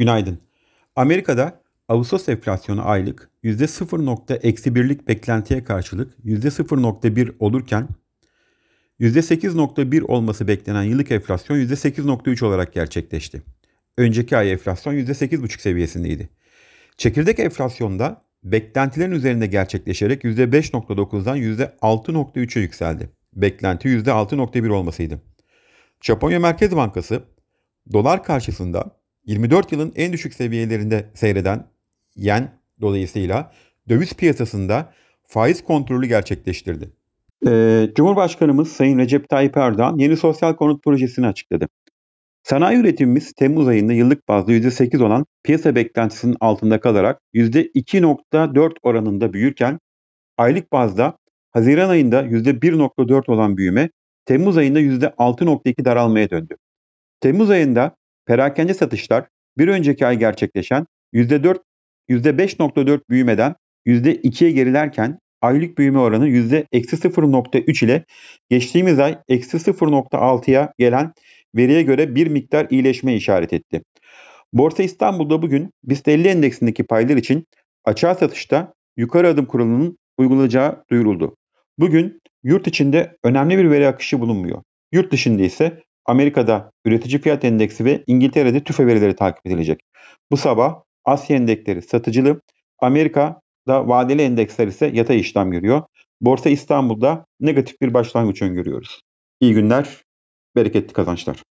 Günaydın. Amerika'da Ağustos enflasyonu aylık %0.1'lik beklentiye karşılık %0.1 olurken %8.1 olması beklenen yıllık enflasyon %8.3 olarak gerçekleşti. Önceki ay enflasyon %8.5 seviyesindeydi. Çekirdek enflasyonda beklentilerin üzerinde gerçekleşerek %5.9'dan %6.3'e yükseldi. Beklenti %6.1 olmasıydı. Japonya Merkez Bankası dolar karşısında 24 yılın en düşük seviyelerinde seyreden yen dolayısıyla döviz piyasasında faiz kontrolü gerçekleştirdi. Ee, Cumhurbaşkanımız Sayın Recep Tayyip Erdoğan yeni sosyal konut projesini açıkladı. Sanayi üretimimiz Temmuz ayında yıllık bazda %8 olan piyasa beklentisinin altında kalarak %2.4 oranında büyürken aylık bazda Haziran ayında %1.4 olan büyüme Temmuz ayında %6.2 daralmaya döndü. Temmuz ayında perakende satışlar bir önceki ay gerçekleşen %4 %5.4 büyümeden %2'ye gerilerken aylık büyüme oranı %-0.3 ile geçtiğimiz ay eksi 0.6'ya gelen veriye göre bir miktar iyileşme işaret etti. Borsa İstanbul'da bugün BIST 50 endeksindeki paylar için açığa satışta yukarı adım kuralının uygulayacağı duyuruldu. Bugün yurt içinde önemli bir veri akışı bulunmuyor. Yurt dışında ise Amerika'da üretici fiyat endeksi ve İngiltere'de tüfe verileri takip edilecek. Bu sabah Asya endeksleri satıcılı, Amerika'da vadeli endeksler ise yatay işlem görüyor. Borsa İstanbul'da negatif bir başlangıç öngörüyoruz. İyi günler, bereketli kazançlar.